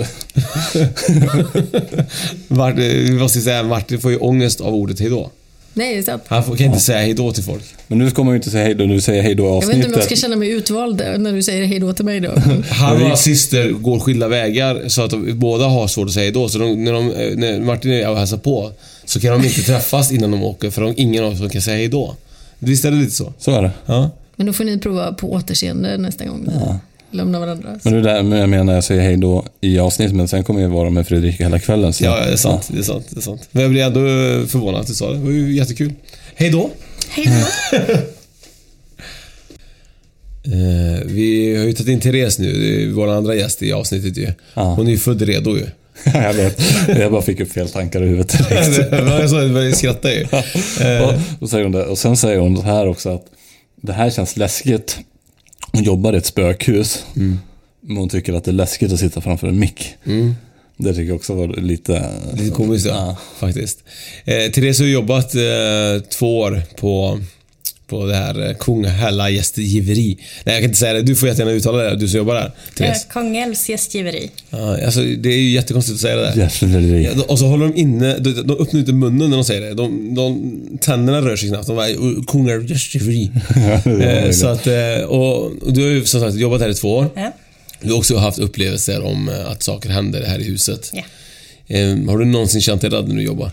Martin, vi måste säga Martin får ju ångest av ordet hej då. Nej, det är sant. Han får, kan inte säga hej då till folk. men nu kommer man ju inte säga hej då, nu säger jag hej då i Jag vet inte om jag avsnittet. ska känna mig utvald när du säger hej då till mig då. Han och hans syster går skilda vägar så att de, båda har svårt att säga hej då. Så de, när, de, när Martin är och hälsar på så kan de inte träffas innan de åker för de, ingen av dem kan säga hej då. Visst är det lite så? Så är det. Ja. Men då får ni prova på återseende nästa gång. Ja. Lämna varandra. Men det är där jag menar, jag säger hej då i avsnittet, men sen kommer jag vara med Fredrika hela kvällen. Så. Ja, det är sant. Det är sant. Det är sant. Men jag blir ändå förvånad att du sa det. Det var ju jättekul. Hej då! Hej då. Eh, vi har ju tagit in Therese nu, det är vår andra gäst i avsnittet ju. Ja. Hon är ju född redo ju. jag vet. Jag bara fick upp fel tankar i huvudet direkt. jag sa det, jag började skratta ju. Och, och, säger hon det. och sen säger hon så här också att det här känns läskigt. Hon jobbar i ett spökhus. Men hon tycker att det är läskigt att sitta framför en mick. Mm. Det tycker jag också var lite... Lite komiskt ja, faktiskt. Eh, Therese har jobbat eh, två år på, på det här eh, Kung Hälla gästgiveri. Nej, jag kan inte säga det. Du får jättegärna uttala det, du som jobbar där. Therese. Kongälvs gästgiveri. Ja, alltså, det är ju jättekonstigt att säga det där. Gästgiveri. Ja, och så håller de inne, de, de öppnar inte munnen när de säger det. De, de, tänderna rör sig knappt. De bara, kungar gästgiveri. Eh, så att, eh, och, du har ju som sagt jobbat här i två år. Ja. Du har också haft upplevelser om eh, att saker händer här i huset. Ja. Eh, har du någonsin känt dig rädd när du jobbar?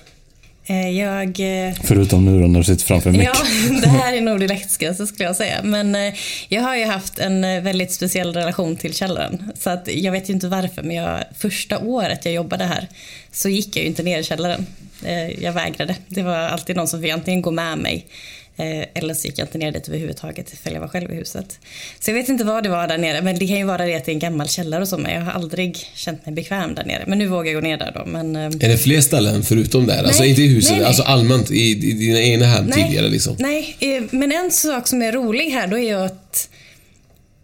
Eh, Jag... eh, Förutom nu då när du sitter framför en mick. Ja, det här är nog det läskigaste skulle jag säga. Men eh, jag har ju haft en väldigt speciell relation till källaren. Så att jag vet ju inte varför, men jag, första året jag jobbade här så gick jag ju inte ner i källaren. Jag vägrade. Det var alltid någon som fick antingen gå med mig eller så gick jag inte ner dit överhuvudtaget ifall jag var själv i huset. Så jag vet inte vad det var där nere, men det kan ju vara det att det är en gammal källare och så, men jag har aldrig känt mig bekväm där nere. Men nu vågar jag gå ner där då. Men, eh, Är det fler ställen förutom där? Alltså Nej, inte i huset, nej, nej. alltså allmänt i, i dina egna hem tidigare liksom? Nej, eh, men en sak som är rolig här då är ju att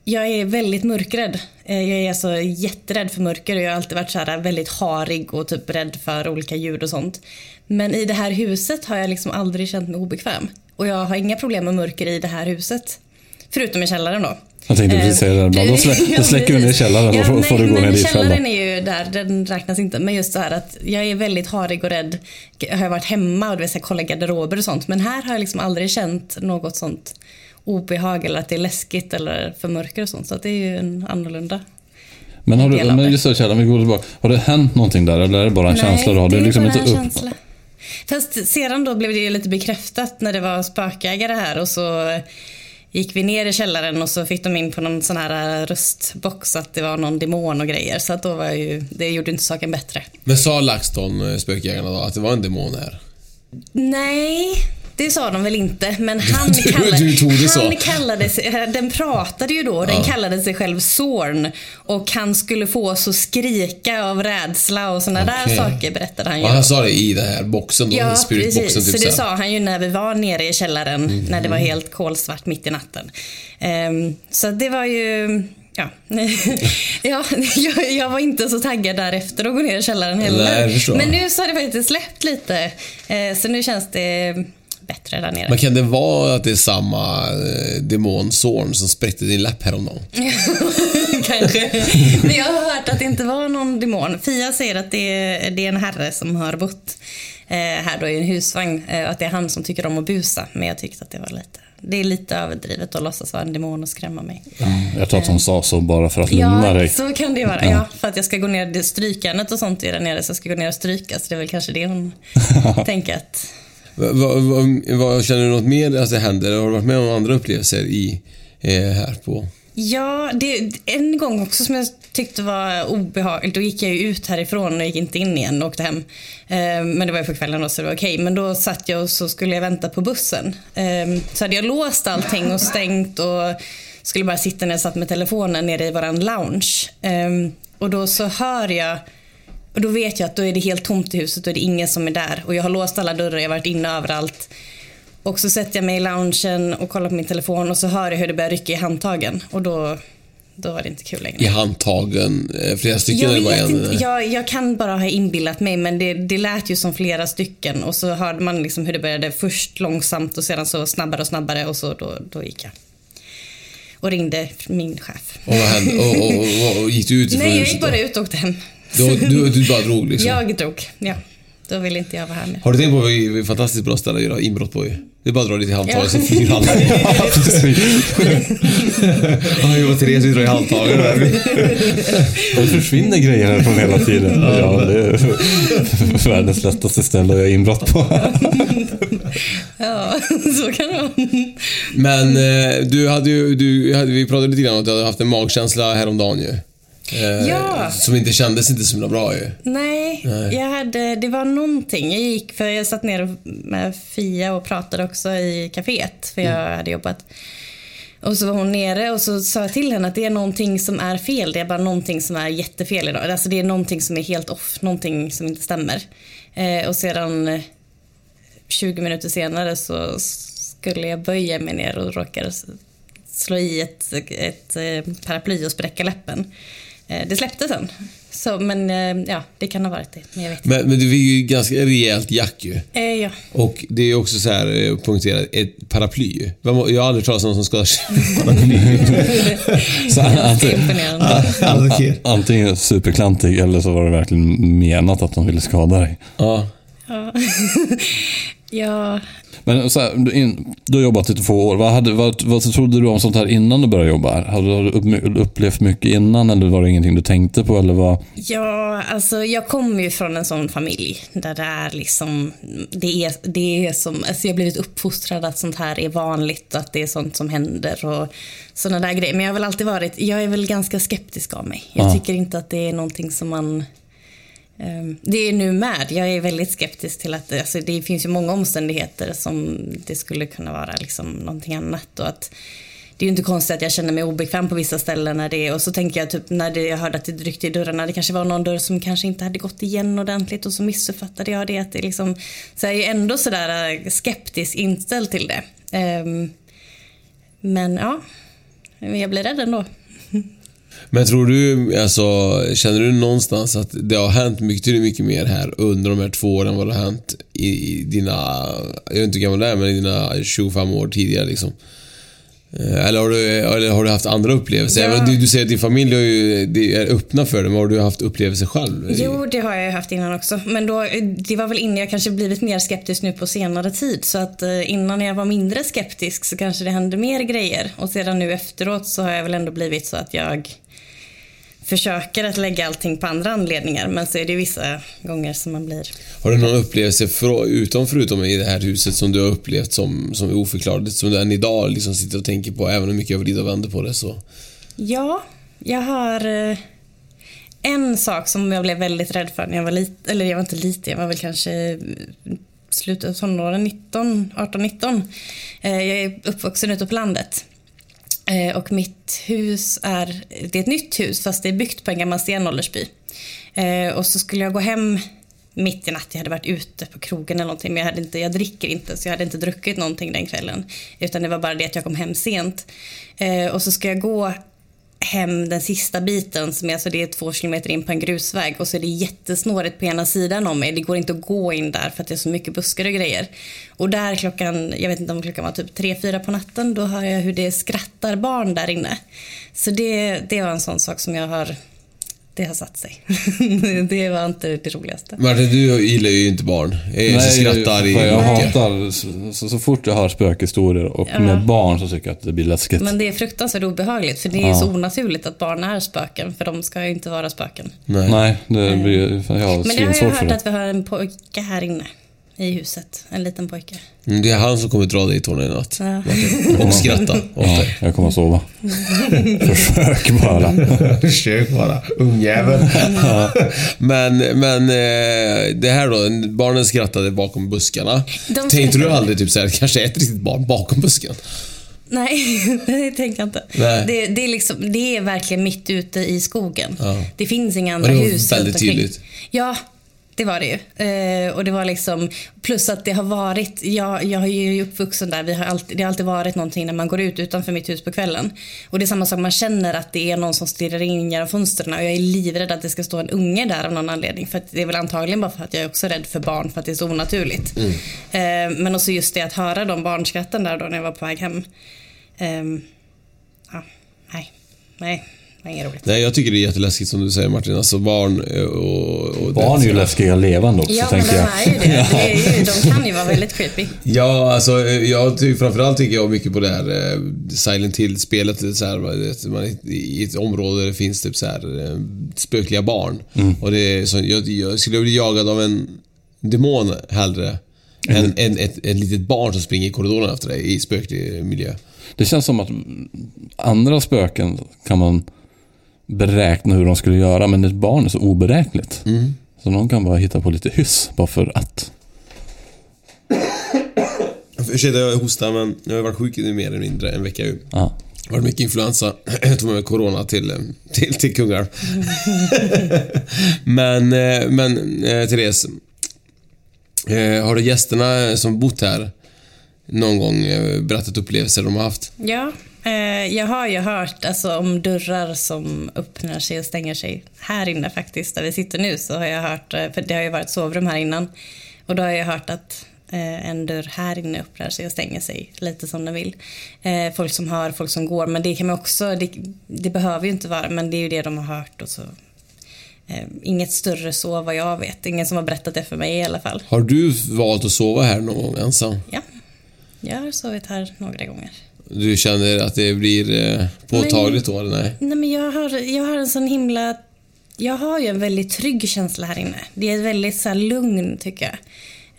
jag är väldigt mörkrädd. Eh, Jag är alltså jätterädd för mörker och jag har alltid varit så här väldigt harig och typ rädd för olika ljud och sånt. Men i det här huset har jag liksom aldrig känt mig obekväm. Och jag har inga problem med mörker i det här huset. Förutom i källaren då. Jag tänkte precis säga det. Bara, Då, slä, då släcker vi ner källaren och får, får du gå ner dit själv. källaren är ju där, den räknas inte. Men just så här att jag är väldigt harig och rädd. Jag har varit hemma och så här, kollat garderober och sånt. Men här har jag liksom aldrig känt något sånt obehag eller att det är läskigt eller för mörker och sånt. Så det är ju en annorlunda. Men, har du, men det. just det, källaren, vi går tillbaka. Har det hänt någonting där eller är det bara en känsla du har? Du det är liksom bara inte upp... känsla. Fast sedan då blev det lite bekräftat när det var spökägare här och så gick vi ner i källaren och så fick de in på någon sån här röstbox att det var någon demon och grejer. Så att då var ju, det gjorde inte saken bättre. Men sa LaxTon, eh, spökjägarna då, att det var en demon här? Nej, det sa de väl inte. Men han, kallade, du tog det så. han kallade sig, eh, den pratade ju då, den Ja. kallade sig själv Zorn. Och han skulle få oss att skrika av rädsla och såna där Okej. saker berättade han ju. Ja, han sa det i den här boxen då, Ja, spiritboxen precis. typ så det så sa han ju när vi var nere i källaren, Mhm. när det var helt kolsvart mitt i natten. Ehm, så det var ju... Ja, ja jag, jag var inte så taggad därefter att gå ner i källaren heller. Nej. Men nu så har det faktiskt släppt lite. Eh, så nu känns det bättre där nere. Men kan det vara att det är samma eh, demon Zorn som spräckte din läpp häromdagen? Kanske. Men jag har hört att det inte var någon demon. Fia säger att det är, det är en herre som har bott eh, här då i en husvagn. Eh, och att det är han som tycker om att busa. Men jag tyckte att det var lite, det är lite överdrivet att låtsas vara en demon och skrämma mig. Jag tror att hon sa så bara för att lugna Ja, dig. så kan det vara. Ja. Ja. för att jag ska gå ner, det strykandet och sånt är där nere, så jag ska gå ner och stryka. Så det är väl kanske det hon tänker att... Vad, vad, vad, känner du något mer att det händer? Har du varit med om andra upplevelser i, eh, här på... Ja, det, en gång också som jag tyckte var obehagligt. Då gick jag ju ut härifrån och gick inte in igen och åkte hem. Eh, men det var ju på kvällen då så det var okej. Men då satt jag och så skulle jag vänta på bussen. Eh, så hade jag låst allting och stängt och skulle bara sitta när jag satt med telefonen nere i våran lounge. Eh, och då så hör jag och då vet jag att då är det helt tomt i huset och det är ingen som är där. Och jag har låst alla dörrar, jag har varit inne överallt. Och så sätter jag mig i loungen och kollar på min telefon och så hör jag hur det börjar rycka i handtagen. Och då, då var det inte kul längre. I handtagen? Eh, flera stycken Jag eller bara vet en? inte, jag, jag kan bara ha inbillat mig men det, det lät ju som flera stycken och så hörde man liksom hur det började först långsamt och sedan så snabbare och snabbare och så då, då gick jag. Och ringde min chef. Och vad hände? Och, och, och, och gick du ut Nej, jag gick bara ut och åkte hem. Du, du, du bara drog liksom? Jag drog, ja. Då ville inte jag vara här mer. Har du tänkt på vad vi- vad fantastiskt bra ställe att göra inbrott på ju? Det är bara att dra lite i handtaget så flyger alla. Ja, precis. Ja, jag och Therese vi drar i handtaget. Det försvinner grejer härifrån hela tiden. Ja, det är världens lättaste ställe att göra inbrott på. Ja, så kan det vara. Men eh, du hade ju, du, vi pratade lite grann om att du hade haft en magkänsla häromdagen ju. Eh, Ja. Som inte kändes inte så himla bra ju. Nej, Nej. Jag hade, det var någonting. Jag gick, för jag satt ner med Fia och pratade också i kaféet, för jag Mm. hade jobbat. Och så var hon nere och så sa jag till henne att det är någonting som är fel. Det är bara någonting som är jättefel idag. Alltså det är någonting som är helt off, någonting som inte stämmer. Eh, och sedan eh, 20 minuter senare så skulle jag böja mig ner och råkade slå i ett, ett eh, paraply och spräcka läppen. Eh, Det släppte sen. Så, men eh, ja, det kan ha varit det. Men jag vet. Men, men det var ju ganska rejält jack ju. Eh, ja. Och det är också så här eh, poängterat, ett paraply ju. Jag har aldrig talat om någon som skadar sig med paraply. Så imponerande. an- antingen superklantig eller så var det verkligen menat att de ville skada dig. Ja. Ja. Ja, Men så här, du, in, du har jobbat i två år. Vad, hade, vad, vad trodde du om sånt här innan du började jobba här? Hade du upp, upplevt mycket innan eller var det ingenting du tänkte på? Eller vad? Ja, alltså jag kommer ju från en sån familj där det är liksom, det är, det är som, alltså jag har blivit uppfostrad att sånt här är vanligt och att det är sånt som händer och sådana där grejer. Men jag har väl alltid varit, jag är väl ganska skeptisk av mig. Jag Ja. tycker inte att det är någonting som man Ehm, det är nu med. Jag är väldigt skeptisk till att alltså, det finns ju många omständigheter som det skulle kunna vara liksom någonting annat. Och att det är ju inte konstigt att jag känner mig obekväm på vissa ställen när det är, och så tänker jag typ när det, jag hörde att det ryckte i dörrarna, det kanske var någon dörr som kanske inte hade gått igen ordentligt och så missuppfattade jag det. Att det liksom, så jag är ändå sådär äh, skeptisk skeptiskt inställd till det. Um, men ja, jag blir rädd ändå. Men tror du, alltså, känner du någonstans att det har hänt mycket, mycket mer här under de här två åren än vad det har hänt i, i dina, jag vet inte hur gammal du är, men i dina 25 år tidigare liksom? Eh, Eller har du, eller har du haft andra upplevelser? Ja. Även Du, du säger att din familj har ju, är öppna för det, men har du haft upplevelser själv? Jo, det har jag haft innan också. Men då, det var väl innan jag kanske blivit mer skeptisk nu på senare tid. Så att eh, innan jag var mindre skeptisk så kanske det hände mer grejer. Och sedan nu efteråt så har jag väl ändå blivit så att jag försöker att lägga allting på andra anledningar. Men så är det vissa gånger som man blir... Har du någon upplevelse för, utom förutom i det här huset som du har upplevt som, som är oförklarligt, som du än idag liksom sitter och tänker på, även om mycket jag vrider och vänder på det så? Ja, jag har eh, en sak som jag blev väldigt rädd för när jag var liten. Eller jag var inte liten, jag var väl kanske slutet av tonåren, 19, 18-19. Eh, Jag är uppvuxen ute på landet. Eh, Och mitt hus är, det är ett nytt hus fast det är byggt på en gammal stenåldersby. Eh, Och så skulle jag gå hem mitt i natten, Jag hade varit ute på krogen eller någonting men jag, hade inte, jag dricker inte så jag hade inte druckit någonting den kvällen. Utan det var bara det att jag kom hem sent. Eh, Och så ska jag gå hem den sista biten som är, alltså det är två kilometer in på en grusväg och så är det jättesnårigt på ena sidan om mig. Det går inte att gå in där för att det är så mycket buskar och grejer. Och där klockan, jag vet inte om klockan var typ tre fyra på natten, då hör jag hur det skrattar barn där inne. Så det, det var en sån sak som jag har, det har satt sig. det var inte det roligaste. Martin, du gillar ju inte barn. Jag så skrattar i för jag mycket. hatar, så, så, så fort jag hör spökhistorier och Ja. med barn så tycker jag att det blir läskigt. Men det är fruktansvärt obehagligt för det är Ja. så onaturligt att barn är spöken för de ska ju inte vara spöken. Nej, det blir, jag har Men det har jag hört det. att vi har en pojke här inne i huset. En liten pojke. Mm, Det är han som kommer dra dig i tårna i natt. Ja. Och skratta åt Ja, jag kommer att sova. Försök bara. Försök bara, ungjävel. Men, men eh, det här då, barnen skrattade bakom buskarna. De Tänkte du aldrig typ såhär, kanske ett riktigt barn bakom busken? Nej, det tänker jag inte. Det, det, är liksom, det är verkligen mitt ute i skogen. Ja. Det finns inga andra Men det var hus väldigt tydligt. Ja, det var det ju. Eh, och det var liksom, plus att det har varit, jag, jag är ju uppvuxen där, vi har alltid, det har alltid varit någonting när man går ut utanför mitt hus på kvällen. Och det är samma sak, man känner att det är någon som stirrar in genom fönstren och jag är livrädd att det ska stå en unge där av någon anledning. För det är väl antagligen bara för att jag är också rädd för barn för att det är så onaturligt. Mm. Eh, men också just det att höra de barnskratten där då när jag var på väg hem. Ehm, ja, nej, nej, det var inget roligt. Nej, jag tycker det är jätteläskigt som du säger Martin. Alltså barn eh, och... och Barn är ju läskiga levande också, Ja, men tänker de jag. är ju det. det är ju, de kan ju vara väldigt creepy. Ja, alltså eh, jag tycker framförallt tycker jag mycket på det här eh, Silent Hill-spelet. Så här, man I ett område där det finns typ så här spökliga barn. Mm. Och det är så, jag, jag skulle bli jagad av en demon hellre än en, ett, ett litet barn som springer i korridoren efter dig i spöklig miljö. Det känns som att andra spöken kan man beräkna hur de skulle göra, men ett barn är så oberäkneligt. Mm. Så de kan bara hitta på lite hyss, bara för att. Ursäkta, jag hostar men jag har varit sjuk i mer eller mindre en vecka ju. Ja. Det mycket influensa. Jag tog med mig corona till, eh, till, till Kungälv. men, eh, men eh, Therese. eh, Har du gästerna som bott här någon gång berättat upplevelser de har haft? Ja, eh, jag har ju hört alltså, om dörrar som öppnar sig och stänger sig. Här inne faktiskt, där vi sitter nu, så har jag hört, eh, för det har ju varit sovrum här innan. Och då har jag hört att eh, en dörr här inne öppnar sig och stänger sig lite som den vill. Eh, folk som hör, folk som går, men det kan man också, det, det behöver ju inte vara, men det är ju det de har hört och så inget större så vad jag vet. Ingen som har berättat det för mig i alla fall. Har du valt att sova här någon gång ensam? Ja, jag har sovit här några gånger. Du känner att det blir eh, påtagligt då, eller nej? Nej, men jag har, jag har en sån himla... Jag har ju en väldigt trygg känsla här inne. Det är väldigt så lugn, tycker jag.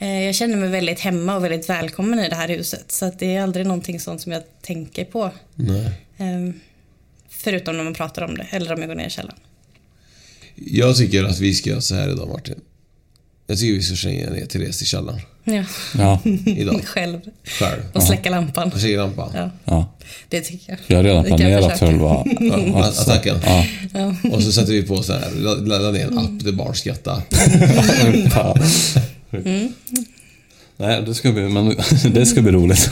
Eh, Jag känner mig väldigt hemma och väldigt välkommen i det här huset. Så att det är aldrig någonting sånt som jag tänker på. Nej. Eh, Förutom när man pratar om det, eller om jag går ner i källaren. Jag tycker att vi ska göra så här idag, Martin. Jag tycker vi ska slänga ner Therese i källaren. Ja. Ja. Idag. Själv. Själv. Och släcka lampan. Och släcka lampan. Ja, Ja. det tycker jag. Jag har redan Det kan planerat själva Ja, attacken. Ja. Ja. Och så sätter vi på så här, ladda ner en app där barn skrattar. Mm. Nej, det ska bli, men det ska bli roligt.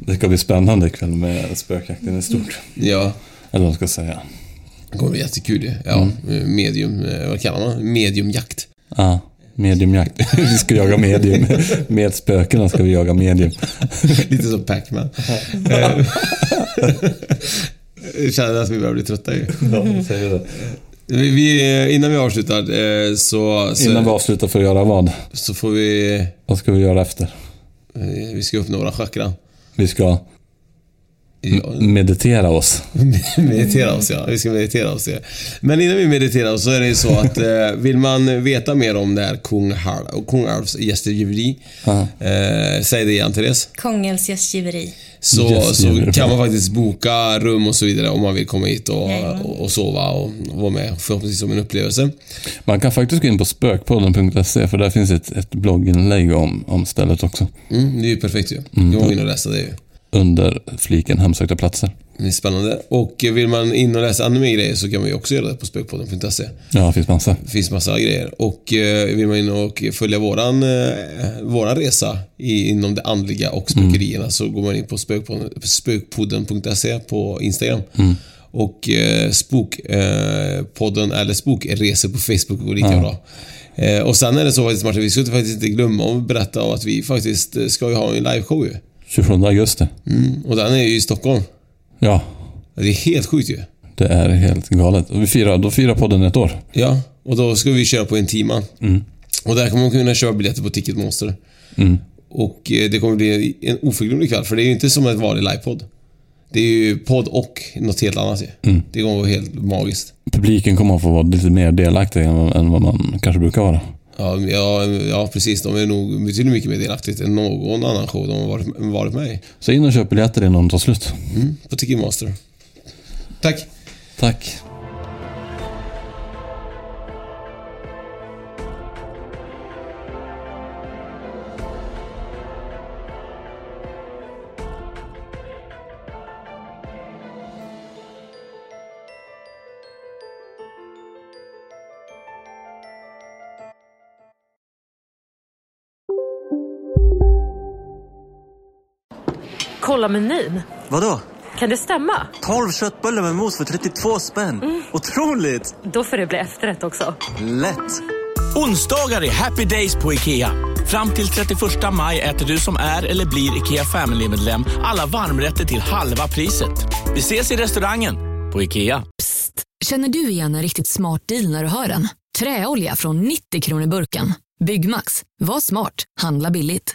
Det ska bli spännande ikväll med spökjakten i stort. Ja. Eller vad man ska säga. Det kommer bli jättekul ju. Ja, medium, eh, vad kallar man Mediumjakt. Ja, mediumjakt. Vi ska jaga medium. Med spökena ska vi jaga medium. Lite som Pac-Man. Känner att vi börjar bli trötta ju. Ja, säger det. Vi, vi, innan vi avslutar eh, så, så, Innan vi avslutar för att göra vad? så får vi... Vad ska vi göra efter? eh, Vi ska öppna våra chakran. Vi ska Ja, meditera oss. meditera oss ja. Vi ska meditera oss ja. Men innan vi mediterar så är det ju så att eh, vill man veta mer om det här kung, Har och kung Alfs gästgiveri. Ja. Eh, säg det igen Therese. Kångels gästgiveri. Så, Gästgiveri. så kan man faktiskt boka rum och så vidare om man vill komma hit och, och, och sova och vara med förhoppningsvis som en upplevelse. Man kan faktiskt gå in på spökpodden.se för där finns ett, ett blogginlägg om, om stället också. Mm, det är ju perfekt ju. Mm. Jag var inne och läste det ju. Under fliken hemsökta platser. Det är spännande. Och vill man in och läsa ännu mer grejer så kan man ju också göra det på spökpodden.se. Ja, det finns massa. Det finns massa grejer. Och eh, vill man in och följa våran, eh, våran resa inom det andliga och spökerierna så går man in på spökpodden- spökpodden.se på Instagram. Och eh, Spokpodden eller Spokresor på Facebook går lika Ja. bra. Eh, och sen är det så faktiskt Martin, vi inte faktiskt inte glömma att berätta om att vi faktiskt eh, ska ju ha en liveshow ju. 27 augusti. Mm. Och den är ju i Stockholm. Ja, Det är helt sjukt ju. det är helt galet. Och vi firar, då firar podden ett år. Ja, och då ska vi köra på en timma. Mm. Och där kommer man kunna köpa biljetter på Ticketmonster. Mm. Och eh, det kommer bli en oförglömlig kväll, för det är ju inte som en vanlig livepodd. Det är ju podd och något helt annat ju. Mm. Det kommer vara helt magiskt. Publiken kommer att få vara lite mer delaktig än, än vad man kanske brukar vara. Ja, ja, ja, precis. De är nog betydligt mycket mer delaktigt än någon annan show de har varit, varit med i. Så in och köp biljetter innan de tar slut. Mm, på Ticketmaster. Tack. Tack. Kolla menyn. Vadå? Kan det stämma? 12 köttbullar med mos för 32 spänn. Otroligt! Då får det bli efterrätt också. Lätt! Onsdagar är happy days på IKEA. Fram till 31 maj äter du som är eller blir IKEA Family-medlem alla varmrätter till halva priset. Vi ses i restaurangen på IKEA. Känner du igen en riktigt smart deal när du hör den? Träolja från 90 kronor burken. Byggmax. Var smart. Handla billigt.